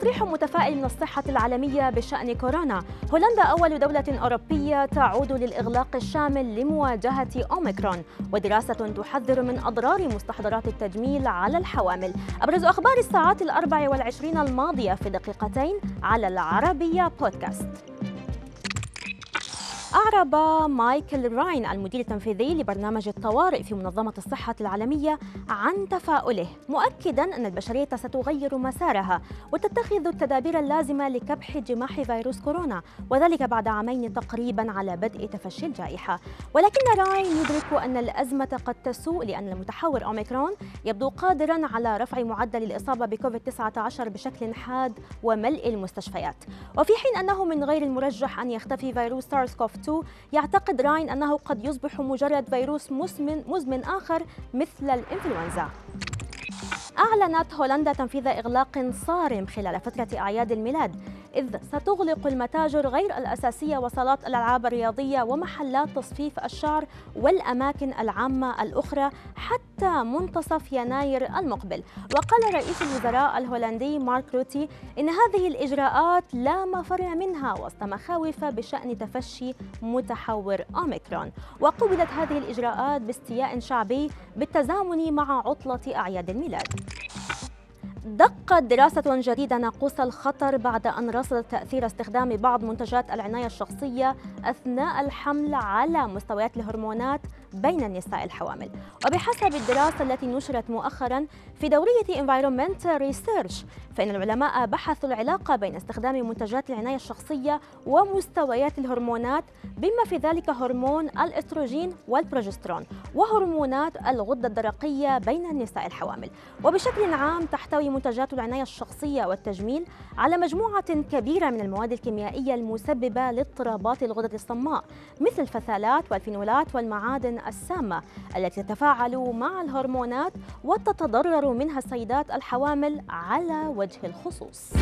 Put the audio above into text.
تصريح متفائل من الصحة العالمية بشأن كورونا. هولندا أول دولة أوروبية تعود للإغلاق الشامل لمواجهة أوميكرون ودراسة تحذر من أضرار مستحضرات التجميل على الحوامل. أبرز أخبار الساعات الأربع والعشرين الماضية في دقيقتين على العربية بودكاست. أعرب مايكل راين المدير التنفيذي لبرنامج الطوارئ في منظمة الصحة العالمية عن تفاؤله مؤكدا أن البشرية ستغير مسارها وتتخذ التدابير اللازمة لكبح جماح فيروس كورونا وذلك بعد عامين تقريبا على بدء تفشي الجائحة. ولكن راين يدرك أن الأزمة قد تسوء لأن المتحور أوميكرون يبدو قادرا على رفع معدل الإصابة بكوفيد 19 بشكل حاد وملء المستشفيات. وفي حين أنه من غير المرجح أن يختفي فيروس سارس كوف 2 يعتقد راين أنه قد يصبح مجرد فيروس مزمن, مزمن آخر مثل الإنفلونزا. أعلنت هولندا تنفيذ إغلاق صارم خلال فترة أعياد الميلاد إذ ستغلق المتاجر غير الأساسية وصالات الألعاب الرياضية ومحلات تصفيف الشعر والأماكن العامة الأخرى حتى منتصف يناير المقبل. وقال رئيس الوزراء الهولندي مارك روتي إن هذه الإجراءات لا مفر منها وسط مخاوف بشأن تفشي متحور أوميكرون. وقبلت هذه الإجراءات باستياء شعبي بالتزامن مع عطلة أعياد الميلاد. دقت دراسة جديدة ناقوس الخطر بعد أن رصدت تأثير استخدام بعض منتجات العناية الشخصية أثناء الحمل على مستويات الهرمونات بين النساء الحوامل. وبحسب الدراسة التي نشرت مؤخرا في دورية Environmental Research فإن العلماء بحثوا العلاقة بين استخدام منتجات العناية الشخصية ومستويات الهرمونات بما في ذلك هرمون الأستروجين والبروجسترون وهرمونات الغدة الدرقية بين النساء الحوامل. وبشكل عام تحتوي منتجات العناية الشخصية والتجميل على مجموعة كبيرة من المواد الكيميائية المسببة لاضطرابات الغدد الصماء مثل الفثالات والفينولات والمعادن السامة التي تتفاعل مع الهرمونات وتتضرر منها السيدات الحوامل على وجه الخصوص.